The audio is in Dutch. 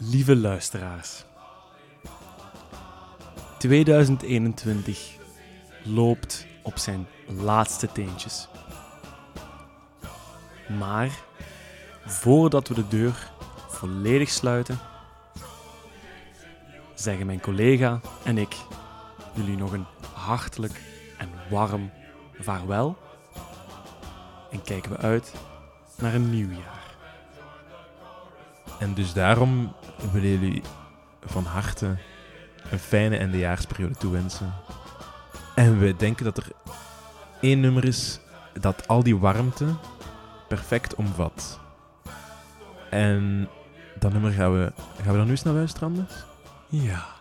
Lieve luisteraars. 2021 loopt op zijn laatste teentjes. Maar voordat we de deur volledig sluiten, zeggen mijn collega en ik jullie nog een hartelijk en warm vaarwel en kijken we uit naar een nieuw jaar. En dus daarom willen jullie van harte een fijne eindejaarsperiode toewensen. En we denken dat er één nummer is dat al die warmte perfect omvat. En dat nummer gaan we, gaan we dan nu naar luisteren, Anders? Ja.